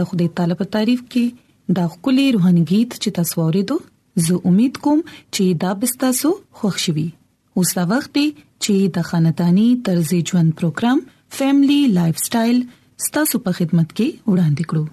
د خدای تعالی په تعریف کې دا خولي روحاني गीत چې تاسو ورېدو زه امید کوم چې دا به تاسو خوښ شي اوس دا وخت دی چې د خاندانی طرز ژوند پروګرام فیملی لایف سټایل ستاسو په خدمت کې وړاندې کړو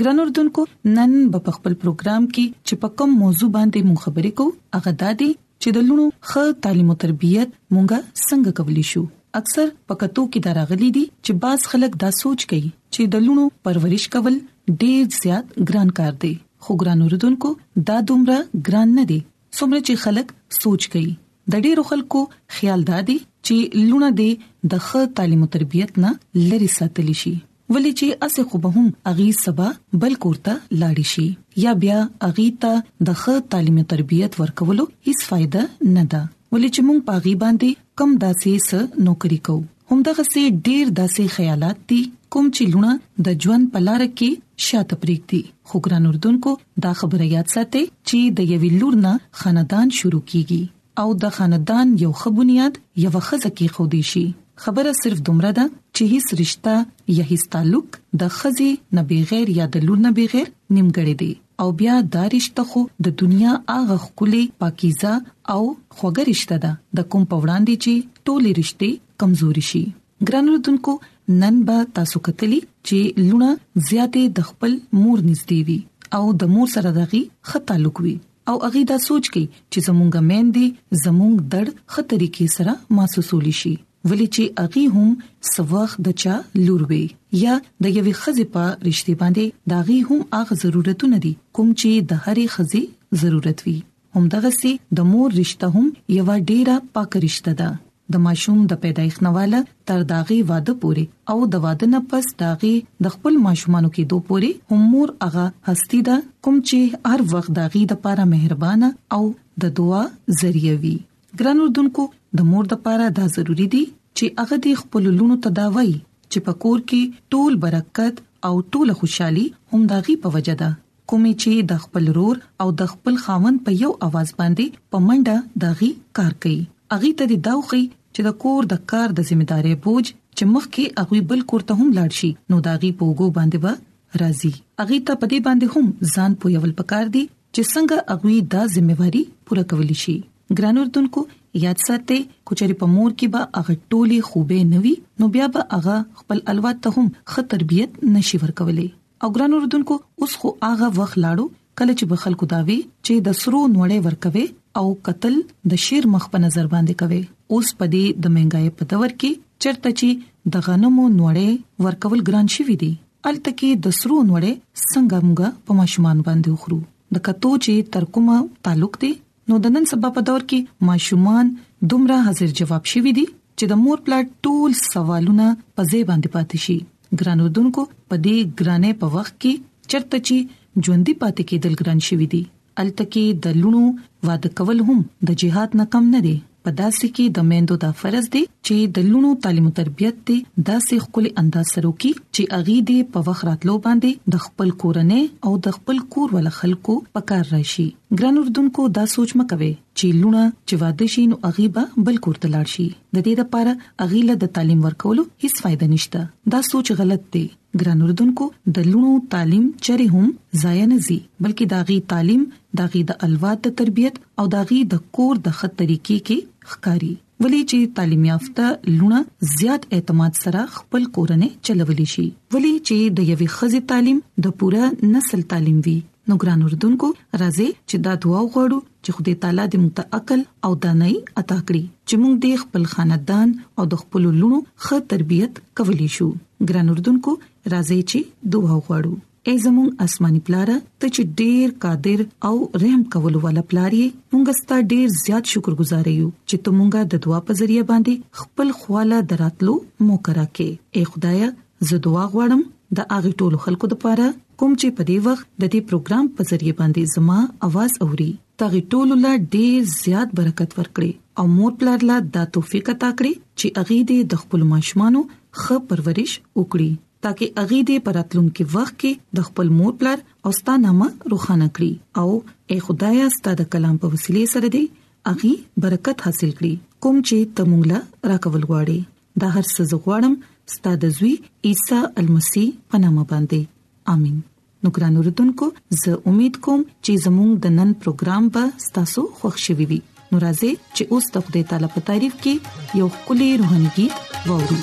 ګران اردوونکو نن په خپل پروګرام کې چې په کوم موضوع باندې مونږ خبرې کوو هغه دا دی چې د لونو خه تعلیم او تربیت مونږه څنګه کولی شو اکثر پکتو کې دا راغلي دي چې باز خلک دا سوچ کوي چې د لونو پرورش کول ډیر زیات ګران کار دی خو ګران اوردونکو دا دومره ګران نه دی څومره چې خلک سوچ کوي د ډیرو خلکو خیال دا دی چې لونه دې د خه تعلیم او تربیت نه لری ساتلی شي ولې چې اسې خو به هم اغي سبا بل کورته لاړې شي یا بیا اغي ته د ښه تعلیم تربیت ورکولو هیڅ فائدہ نه ده ولې چې مونږ پاغي باندې کم داسې س نوکری کو هم دغه سي ډیر داسې خیالات دي کوم چې لونه د ژوند په لار کې شاته پریک دي خو ګران اردوونکو دا خبره یاد ساتي چې د یوې لور نه خاندان شروع کیږي او د خاندان یو ښه بنیاد یوه ښځه کیښودی شي خبره صرف دومره ده چې هیڅ رشته یا هیڅ تعلق د ښځې نه بغیر یا د لور نه بغیر نیمګړی دی او بیا دا رشته خو د دنیا هغه ښکلې پاکیزه او خوږه رشته ده د کوم په وړاندې چې ټولې رشتې کمزوري شي ګران رودونکو نن به تاسو کتلی چې لونه زیاتې د خپل مور نږدې وي او د مور سره دغي خه تعلق وي او هغوی دا سوچ کوي چې زموږ میندې زموږ درد ښه طریقې سره محسوسولی شي ولې چې هغوی هم څه وخت د چا لور وي یا د یوې ښځې په رشتې باندې د هغوی هم هغه ضرورتونه دي کوم چې د هرې ښځې ضرورت وي همدغسې د مور رشته هم یوه ډیره پاکه رشته ده د ماشوم د پیدایښت نه واله تر د هغې واده پورې او د واده نه پس د هغې د خپل ماشومانو کېدو پورې هم مور هغه هستي ده کوم چې هر وخت د هغې لپاره مهربانه او د دعا ذریعه وي ګران اردوونکو د مور لپاره دا ضروری دي چې هغه د خپل لونو ته دا وایي چې په کور کې ټول برکت او ټول خوشحالي هم د هغې په وجه ده کومې چې د خپل رور او د خپل خاوند په یو اواز باندې په منډه د غي کار کوي اغي ته دې دا وخی چې د کور د کار د ذمہ داري بوج چې مخکې اغوي بل کور ته هم لاړ شي نو دا غي پوګو باندې به راځي اغي ته په دې باندې هم ځان پویول پکار دي چې څنګه اغوي دا ذمہ واری پوره کولی شي ګران اردوونکو یاد ساتئ کچري په مور کې به اغه ټولي خوبه نوي نو بیا به اغه خپل الوات ته هم خه تربيت نشي ورکولې او ګران اوردونکو اوس خو هغه وخت لاړو کله چې به خلکو داوي چې د سرو نوړې ورکوي او قتل د شیر مخ په نظر باندې کوي اوس په دې د مهنګای په دور کې چرته چې د غنمو نوړې ورکول ګران شوی دی الته کې د سرو نوړې څنګه موږ په ماشومان باندې وخورو د کتو چې تر کومه تعلق دی نو د نن سبا په دور کې ماشومان دومره حاضر جواب شوي دي چې د مور پلار ټول سوالونه په ځای باندې پاتې شي ګران اردوونکو په دې ګرانه په وخت کې چرته چې ژوندۍ پاتې کېدل ګران شوي دي التکه د لونو واده کول هم د جهاد نه کم نه دي په داسې کې د میندو دا فرض دی چې د لونو تعلیم او تربيت ته داسې خپل انداز سره وکړي چې اغي دې په وخت راتلو باندې د خپل کورنۍ او د خپل کور ول خلکو په کار راشي ګران اردوونکو دا سوچ مکوي چې لونه چې واده شي نو اغي به بل کور ته لاړ شي د دې لپاره اغي له د تعلیم ورکولو هیڅ فائدہ نشته دا سوچ غلط دی ګران اردونکو د لونو تعلیم چره هم ضایع نه زی بلکې داغي تعلیم داغي د الواد د تربیت او داغي د کور د خط طریقې کې ښکاری ولې چې تعلیم یافته لونه زیات اعتماد سره خپل کورنۍ چلولې شي ولې چې د یوې خزې تعلیم د پوره نسل تعلیم وي نو ګران اردوونکو راځي چې دا دعا وغوړو چې خدای تعالی دې موږ ته عقل او دانای عطا کړي چې موږ دې خپل خاندان او د خپل لونو ښه تربيت کولی شو ګران اردوونکو راځي چې دعا وغوړو اے زمون آسماني پلار ته چې ډېر قادر او رحم کولو والا پلار یې مونږ ستاسو ډېر زیات شکر گزار یو چې ته مونږه د دعا په ذریعہ باندې خپل خواله دراتلو موقع راکې اے خدایا زه دعا غواړم د هغه ټولو خلکو لپاره کوم چې په دې وخت د دې پروګرام په ذریعه باندې زما आवाज اوري تاغي ټولو لا ډیر زیات برکت ورکړي او مور پلار لا دا توفیق عطا کړي چې اغي دې د خپل ماشومان خه پرورش وکړي ترڅو اغي دې پراتلونکو وخت کې د خپل مور پلار او ستاسو نامه روښانه کړي او اے خدایا ستاسو کلام په وسیله سره دې اغي برکت حاصل کړي کوم چې تمونګلا راکول غواړي دا هر څه زه غواړم ستا د زوی عیسی المسی په نامه باندې امين نو ګران اوردونکو زه امید کوم چې زموږ د نن پروګرام به تاسو خوښ شوي وي نو راځي چې اوس د خپل تعالی په تعریف کې یو کلی روحاني गीत وورو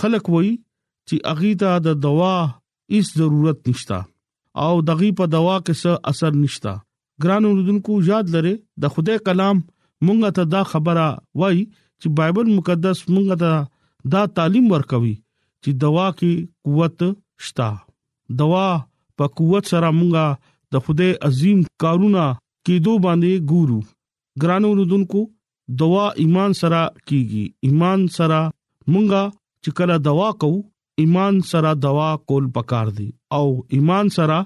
خلک وایي چې اغي ته د دوا هیڅ ضرورت نشتا او دغي په دوا کې څه اثر نشتا ګران اوردونکو یاد لره د خدای کلام مونږ ته دا خبره وایي چې بایبل مقدس مونږ ته دا تعلیم ورکوي چې دوا کې قوت شتا دوا په قوت سره مونږه د خدای عظیم کارونه کېدو باندې ګورو ګران اوردونکو دوا ایمان سره کیږي ایمان سره مونږه چې کله دوا کو ایمان سره دوا کول پکار دي او ایمان سره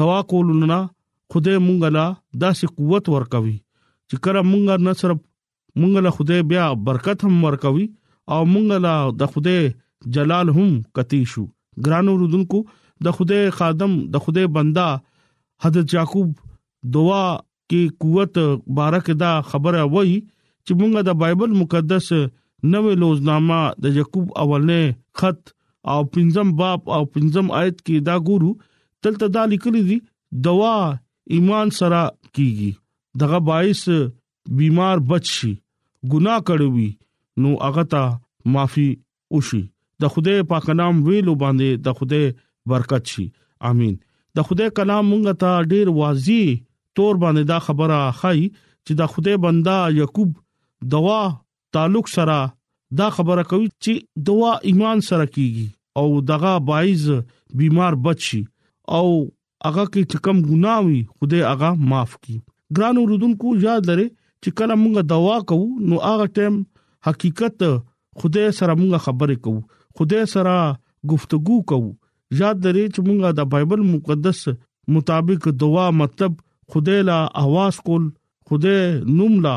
دوا کول نه خدای مونږه لا داسې قوت ورکوي چې کله مونږه نه صرف مونږه له خدای بیا برکت هم ورکوي او مونږه لا د خدای جلال هم کتی شو ګرانو رودونکو د خدای خادم د خدای بندا حضرت یعقوب دعا کې قوت بارک دا خبره وای چې موږ د بایبل مقدس نوې لوزنامه د یعقوب اولنې خط او پنځم باب او پنځم آیت کې دا ګورو تلته دا لیکلي دي دوا ایمان سره کیږي دغه باعث بیمار بچ شي ګناه کړوي نو هغه ته معافي وشي د خدای پاک نام ویلو باندې د خدای برکت شي امين د خدای کلام مونږ ته ډیر واضح تور باندې دا خبره خای چې د خدای بندا یعقوب دوا تعلق سره دا خبره کوي چې دوا ایمان سره کیږي او دغه بایز بیمار بچي او هغه کې چې کم ګناه وي خدای هغه معاف کړي ګران اوردونکو یاد لرئ چې کله موږ دوا کوو نو هغه ټیم حقیقت خدای سره موږ خبرې کوو خدای سره گفتگو کوو یاد لرئ چې موږ د بایبل مقدس مطابق دوا مطلب خدای لا आवाज کول خدای نوم لا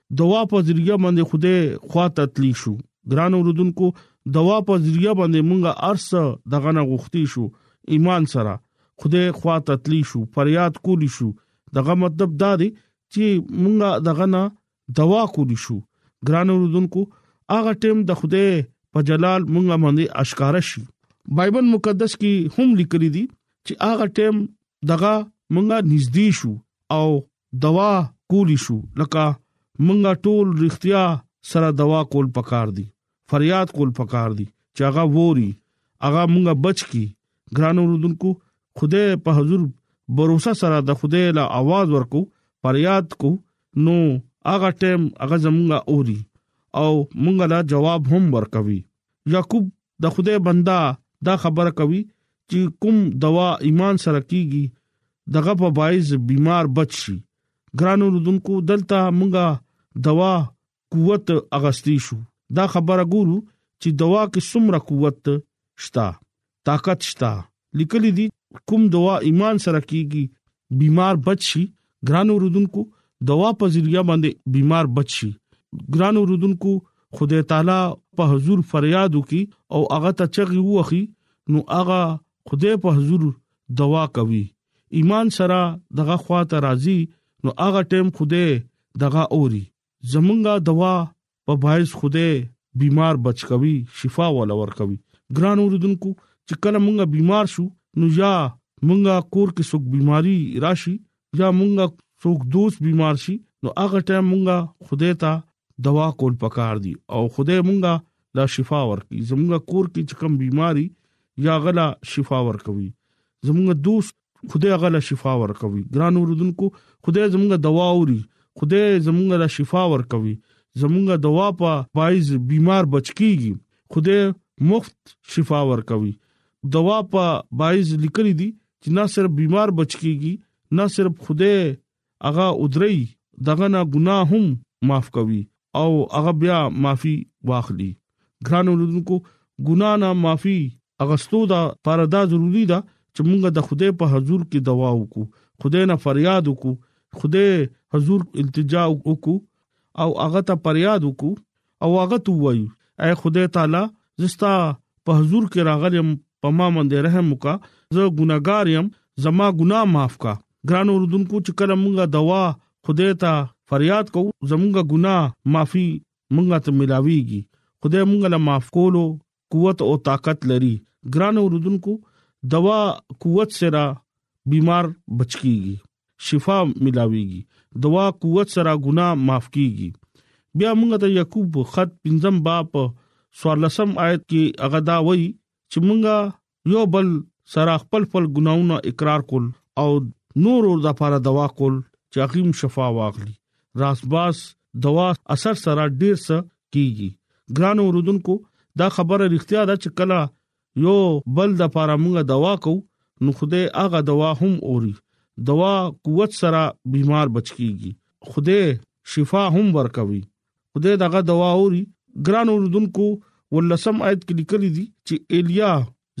دوا په ذریعہ باندې خوده خواته تلی شو ګران اوردونکو دوا په ذریعہ باندې مونږه ارس دغه نه غوښتي شو ایمان سره خوده خواته تلی شو فریاد کولی شو دغه مطلب دا دی چې مونږه دغه نه دوا کولی شو ګران اوردونکو هغه ټیم د خوده په جلال مونږه باندې اشکار شي بایبل مقدس کې هم لیکل دي چې هغه ټیم دغه مونږه نږدې شو او دوا کولی شو لکه منګه ټول رښتیا سره دوا کول پکار دي فریاد کول پکار دي چې هغه ووري هغه مونږه بچ کی ګران اوردونکو خدای په حضور باور سره د خدای له आवाज ورکو فریاد کو نو هغه ټیم هغه زمونږه اوري او مونږه لا جواب هم ورکوي یعقوب د خدای بندا دا خبره کوي چې کوم دوا ایمان سره کیږي دغه په بایز بیمار بچ شي ګرانو رودونکو دلته مونږه دوا قوت اغستی شو دا خبره ګورو چې دوا کې څومره قوت شتا طاقت شته لیکلي دي کوم دوا ایمان سره کیږي بیمار بچ شي ګران اوردونکو دوا په ذریعہ باندې بیمار بچ شي ګران اوردونکو خدای تعالی په حضور فریاد وکي او هغه ته چغي وخی نو هغه خدای په حضور دوا کوي ایمان سره دغه خواته راضي نو هغه ټیم خدای دغه اوري زمونږه دوا په باعث خوده بیمار بچ کوي شفا ول ور کوي ګران اوردونکو چې کله مونږه بیمار شو نو یا مونږه کور کې څوک بیماری راشي یا مونږه څوک دوست بیمار شي نو هغه ټایم مونږه خوده ته دوا کول پکار دي او خوده مونږه لا شفا ورکي زمونږه کور کې چې کم بیماری یا غلا شفا ورکوي زمونږه دوست خدای هغه له شفا ورکوي ګران اوردونکو خدای زموږ دوا اوري خدای زموږ له شفا ورکوي زموږ دوا په پایز بیمار بچکیږي خدای مفت شفا ورکوي دوا په بایز لیکل دي چې نه صرف بیمار بچکیږي نه صرف خدای هغه اودري دغه نه ګناه هم معاف کوي او هغه بیا معافي واخلي ګران اوردونکو ګناه نه معافي اغستو دا پر دا ضروری ده چې موږ د خدای په حضور کې دوا وکړو خدای نه فریاد وکړو خدای حضور التجا وکړو او هغه ته فریاد وکړو او هغه ته وایو اے خدای تعالی زستا په حضور کې راغلم په ما باندې رحم وکا زه ګناګار يم زما ګناه معاف کا ګران اوردونکو چې کله مونږه دوا خدای ته فریاد کوو زمونږه ګناه معافي مونږه ته ملاويږي خدای مونږه لا معاف کولو قوت او طاقت لري ګران اوردونکو دوا قوت سره بیمار بچ کیږي شفا ملاويږي دوا قوت سره ګناه معاف کیږي بیا موږ ته یعقوب خط پنځم باب سوالسم آیت کې هغه دا وایي چې موږ یو بل سره خپل خپل ګناونه اقرار کول او نور اور د پاره دوا کول چې اقیم شفا واغلی راس باس دوا اثر سره ډیر څه کیږي ګران اوردونکو دا خبره رښتیا ده چې کله یو بل د پاره موږ دوا کو نو خدای هغه دوا هم اوري دوا قوت سره بیمار بچ کیږي خدای شفا هم ورکوي خدای دغه دوا اوري ګران اوردونکو ولسم آیت کې لیکل دي چې الیا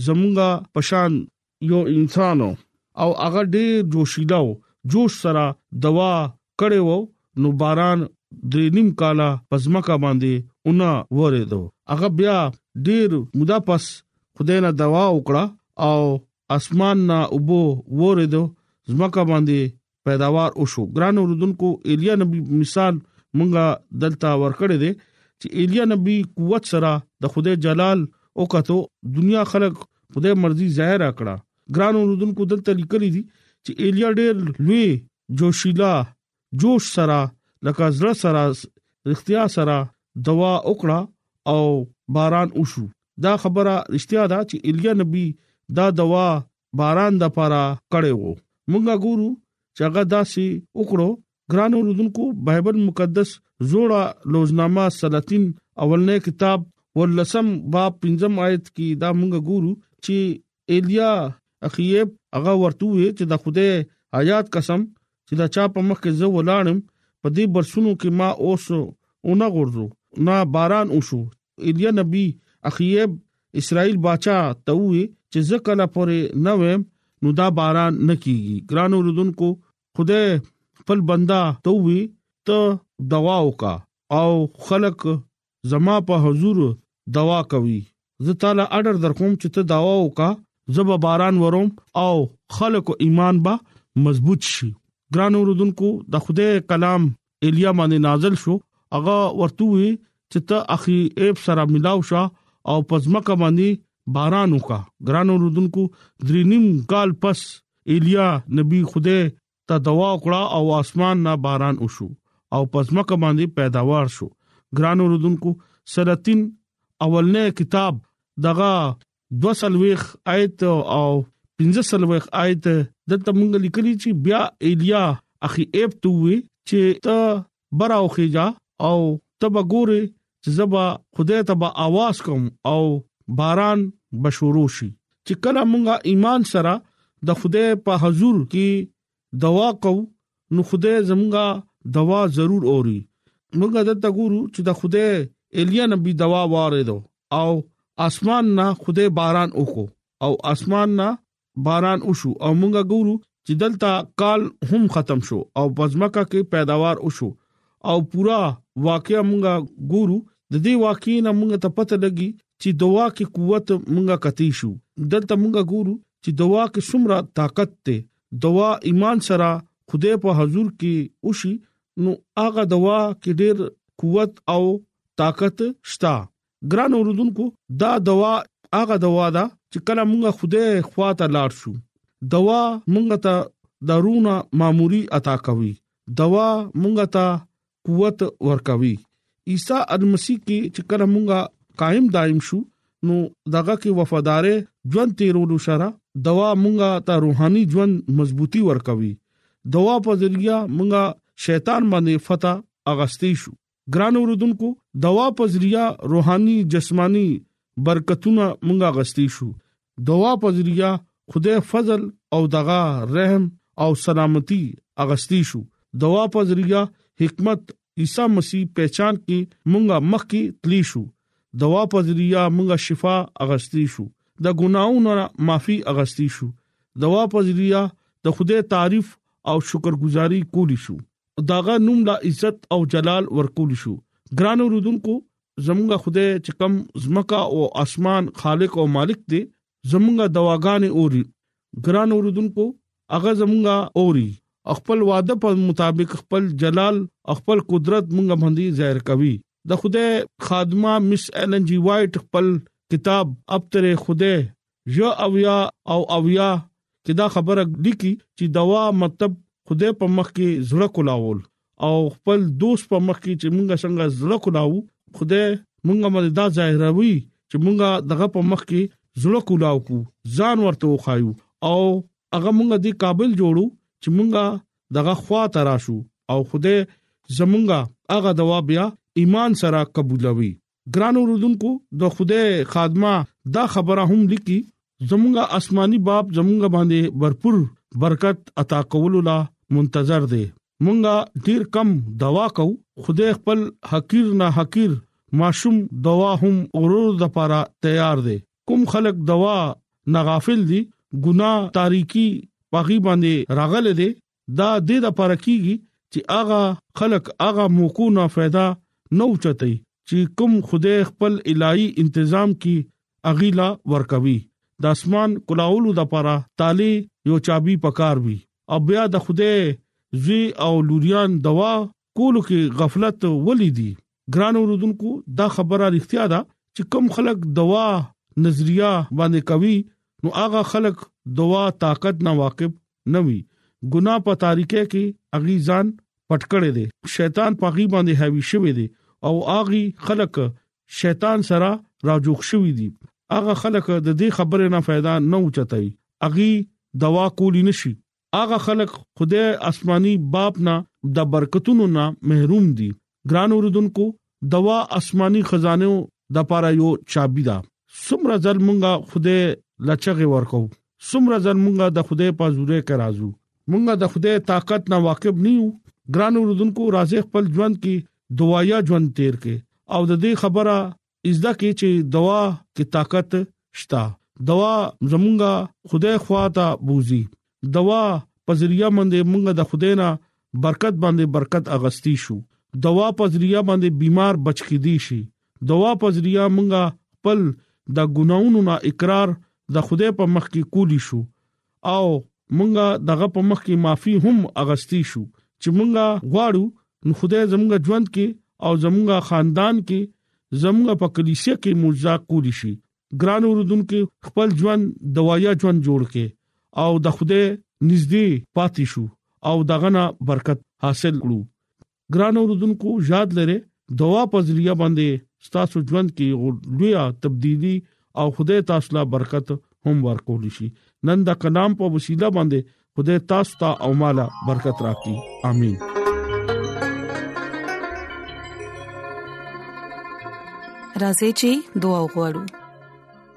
زمونږه پشان یو انسان او هغه ډیر جوشیلا او جوش سره دوا کړي وو نو باران درې نیم کاله پزماکه باندې اونا وریدو هغه بیا ډیر مودا پس خدای نه دوا وکړه او اسمان نه اوبو وریدو زمکه باندې پیداوار وشو ګران اوردونکو ایلیا نبی مثال مونږه دلته ورکړی دی چې ایلیا نبی قوت سره د خدای جلال او کتو دنیا خلک خدای مرضی ظاهر کړه ګران اوردونکو دلته لیکل دي چې ایلیا ډېر لوی جوشیلا جوش سره لکه زړه سره اختیا سره دوا وکړه او باران وشو دا خبره رښتیا ده چې ایلیا نبی دا دوا باران د پاره کړی وو مونږه ګورو چې هغه داسي وکړو ګران اوردونکو بایبل مقدس زوړه لوزنامه سلاطین اولنې کتاب ولسم باب پنځم آیت کې دا مونږ ګورو چې ایلیا اخیب هغه ورته وی چې د خوده آیات قسم چې دا چا په مخ کې زه ولاړم په دې برسونو کې ما اوس اونه غورځو نه باران وشو ایلیا نبی اخیب اسرائیل بچا ته وی چې زه کله پورې نه ویم نو دا باران نه کیږي ګران اوردونکو خدای خپل بندا ته وی ته دوا وکا او خلق زما په حضور دوا کوي زه تعالی اډر درکوم چې ته دوا وکا زه به باران وروم او خلکو ایمان به مضبوط شي ګران اوردونکو د خدای کلام الیا باندې نازل شو هغه ورته وی چې ته اخی ایپ سره ملاو شه او پزماکه باندې باران وکا ګران اوردونکو درینیم کال پس الیا نبی خدای ته دوا وکړه او اسمان نه باران وشو او پزماکه باندې پیداوار شو ګران اوردونکو سرتين اولنې کتاب دغه 200 آیت او 15 آیت دلته مونږ لیکلي چې بیا ایلیا اخی ایب ته وی چې ته براوخیږه او ته به ګورې چې زه به خدای ته به आवाज کوم او باران به شروع شي چې کله مونږه ایمان سره د خدای په حضور کې دوا کو نو خدای زمونږه دوا ضرور اوري مونږه دته ګورو چې د خدای الیا نبی دوا واره دو او اسمان نه خدای باران وکړو او اسمان نه باران وشو او مونږه ګورو چې دلته کال هم ختم شو او پزماکه کې پیداوار وشو او پورا واقعیا مونږه ګورو د دې واقعې نه مونږ ته پته لګي چې دوا کې قوت مونږه کتی شو دلته مونږه ګورو چې دوا کې څومره طاقت ته دوا ایمان سره خدای په حضور کې وشي نو هغه دوا کې ډېر قوت او طاقت شتا ګران اوردونکو دا دوا هغه دوا ده چې کله موږ خوده خواته لاړ شو دوا موږ ته دارونه معمولی عطا کوي دوا موږ ته قوت ورکوي عیسی المسی کې چې کله موږ قائم دائم شو نو دغه کې وفادار ژوند تیرولو شره دوا مونږه ته روحاني ژوند مضبوطي ورکوي دوا په ذریعہ مونږه شیطان باندې فتح اغستې شو ګران اوردونکو دوا په ذریعہ روحاني جسماني برکتونه مونږه غستې شو دوا په ذریعہ خدای فضل او دغه رحم او سلامتی اغستې شو دوا په ذریعہ حکمت عیسی مسیح پہچان کې مونږه مخ کې تلی شو دوا په ذریعہ مونږه شفا اغستې شو د ګناونو معافي اغستې شو دوا په ذریعہ د خدای تعریف او شکرګزاري کولی شو داغه نوم لا عزت او جلال ورکول شو ګران اوردونکو زمونږ خدای چې کم زمکا او اسمان خالق او مالک دی زمونږ دواګانې اوري ګران اوردونکو هغه زمونږه اوري خپل وعده په مطابق خپل جلال خپل قدرت مونږ باندې ظاهر کوي د خوده خادمه مس ایلن جی وایټ خپل کتاب ابتر خوده یا اویا او اویا کې دا خبره لیکي چې دوا مطلب خدای په مخ کې زړه کولاول او خپل دوست په مخ کې چې مونږه څنګه زړه کولاو خدای مونږه مده دا ظاهروي چې مونږه دغه په مخ کې زړه کولاو کو ځان ورته وخایو او هغه مونږه د قابل جوړو چې مونږه دغه خوا تراشو او خدای زمونږه هغه دوا بیا ایمان سره قبولوي ګران اوردونکو د خوده خادمه دا خبره هم لیکي زمونږه آسماني باب زمونږه باندې برپور برکت عطا کولو لا منتظر دی مونږه ډیر کم دوا کو خوده خپل حقیر نه حقیر ماشوم دوا هم اورور د پاره تیار دی کوم خلک دوا نه غافل دي ګناه تاریکی پاغي باندې راغله دي دا د دې لپاره کیږي چې هغه خلک هغه موکو نه फायदा نه اوچتای چې کوم خدای خپل الهي تنظیم کې اغیلا ورکوي د اسمان کلاولو د لپاره تاله یو چابي پکار وي او بیا د خدای زوی او لوریان دوا کولو کې غفلت ولې دي ګران اوردونکو دا خبره رښتیا ده چې کم خلک دوا نظریه باندې کوي نو هغه خلک دوا طاقت نه واقف نه وي ګنا په تاریکه کې اغي ځان پټکړې دي شیطان پاغي باندې هاوی شوی دی او اغي خلک شیطان سره راجوخ شوی دي هغه خلک د دې خبرې نه फायदा نه اوچتای اغي دوا کولی نشي هغه خلک خدای آسماني باپ نه د برکتونو نه محروم دي ګران اوردونکو دوا آسماني خزانه د پاره یو چابي ده سمره ځل مونږه خوده لچغه ورکو سمره ځل مونږه د خوده په زوره کې راځو مونږه د خوده طاقت نه واقف نه یو ګران اوردونکو راځي خپل ژوند کې دوايا ژوند تیر کې او د دې خبره ازدا کې چې دوا کې طاقت شتا دوا زمونږه خدای خوا ته بوزي دوا په ذریعہ باندې مونږه د خدای نه برکت باندې برکت اغستی شو دوا په ذریعہ باندې بیمار بچ کې دي شي دوا په ذریعہ مونږه خپل د ګناونو نه اقرار د خدای په مخ کې کولی شو او مونږه دغه په مخ کې معافي هم اغستی شو چې مونږه غواړو نو خدای زمونږه ژوند کې او زمونږه خاندان کې زمونږه په کلیسا کې معجزه کولی شي ګران اوردونکو خپل ژوند دوايا ژوند جوړ کې او د خدای نږدې پاتې شو او دغه نه برکت حاصل کړو ګران اوردونکو یاد لره دوا په ذریعہ باندې ستاسو ژوند کې یو لوی تبدیلی او خدای تاسو لا برکت هم ورکول شي نن دا کلام په وسیله باندې خدای تاسو ته او مالا برکت راکړي امين راځي چې دعا وغوړو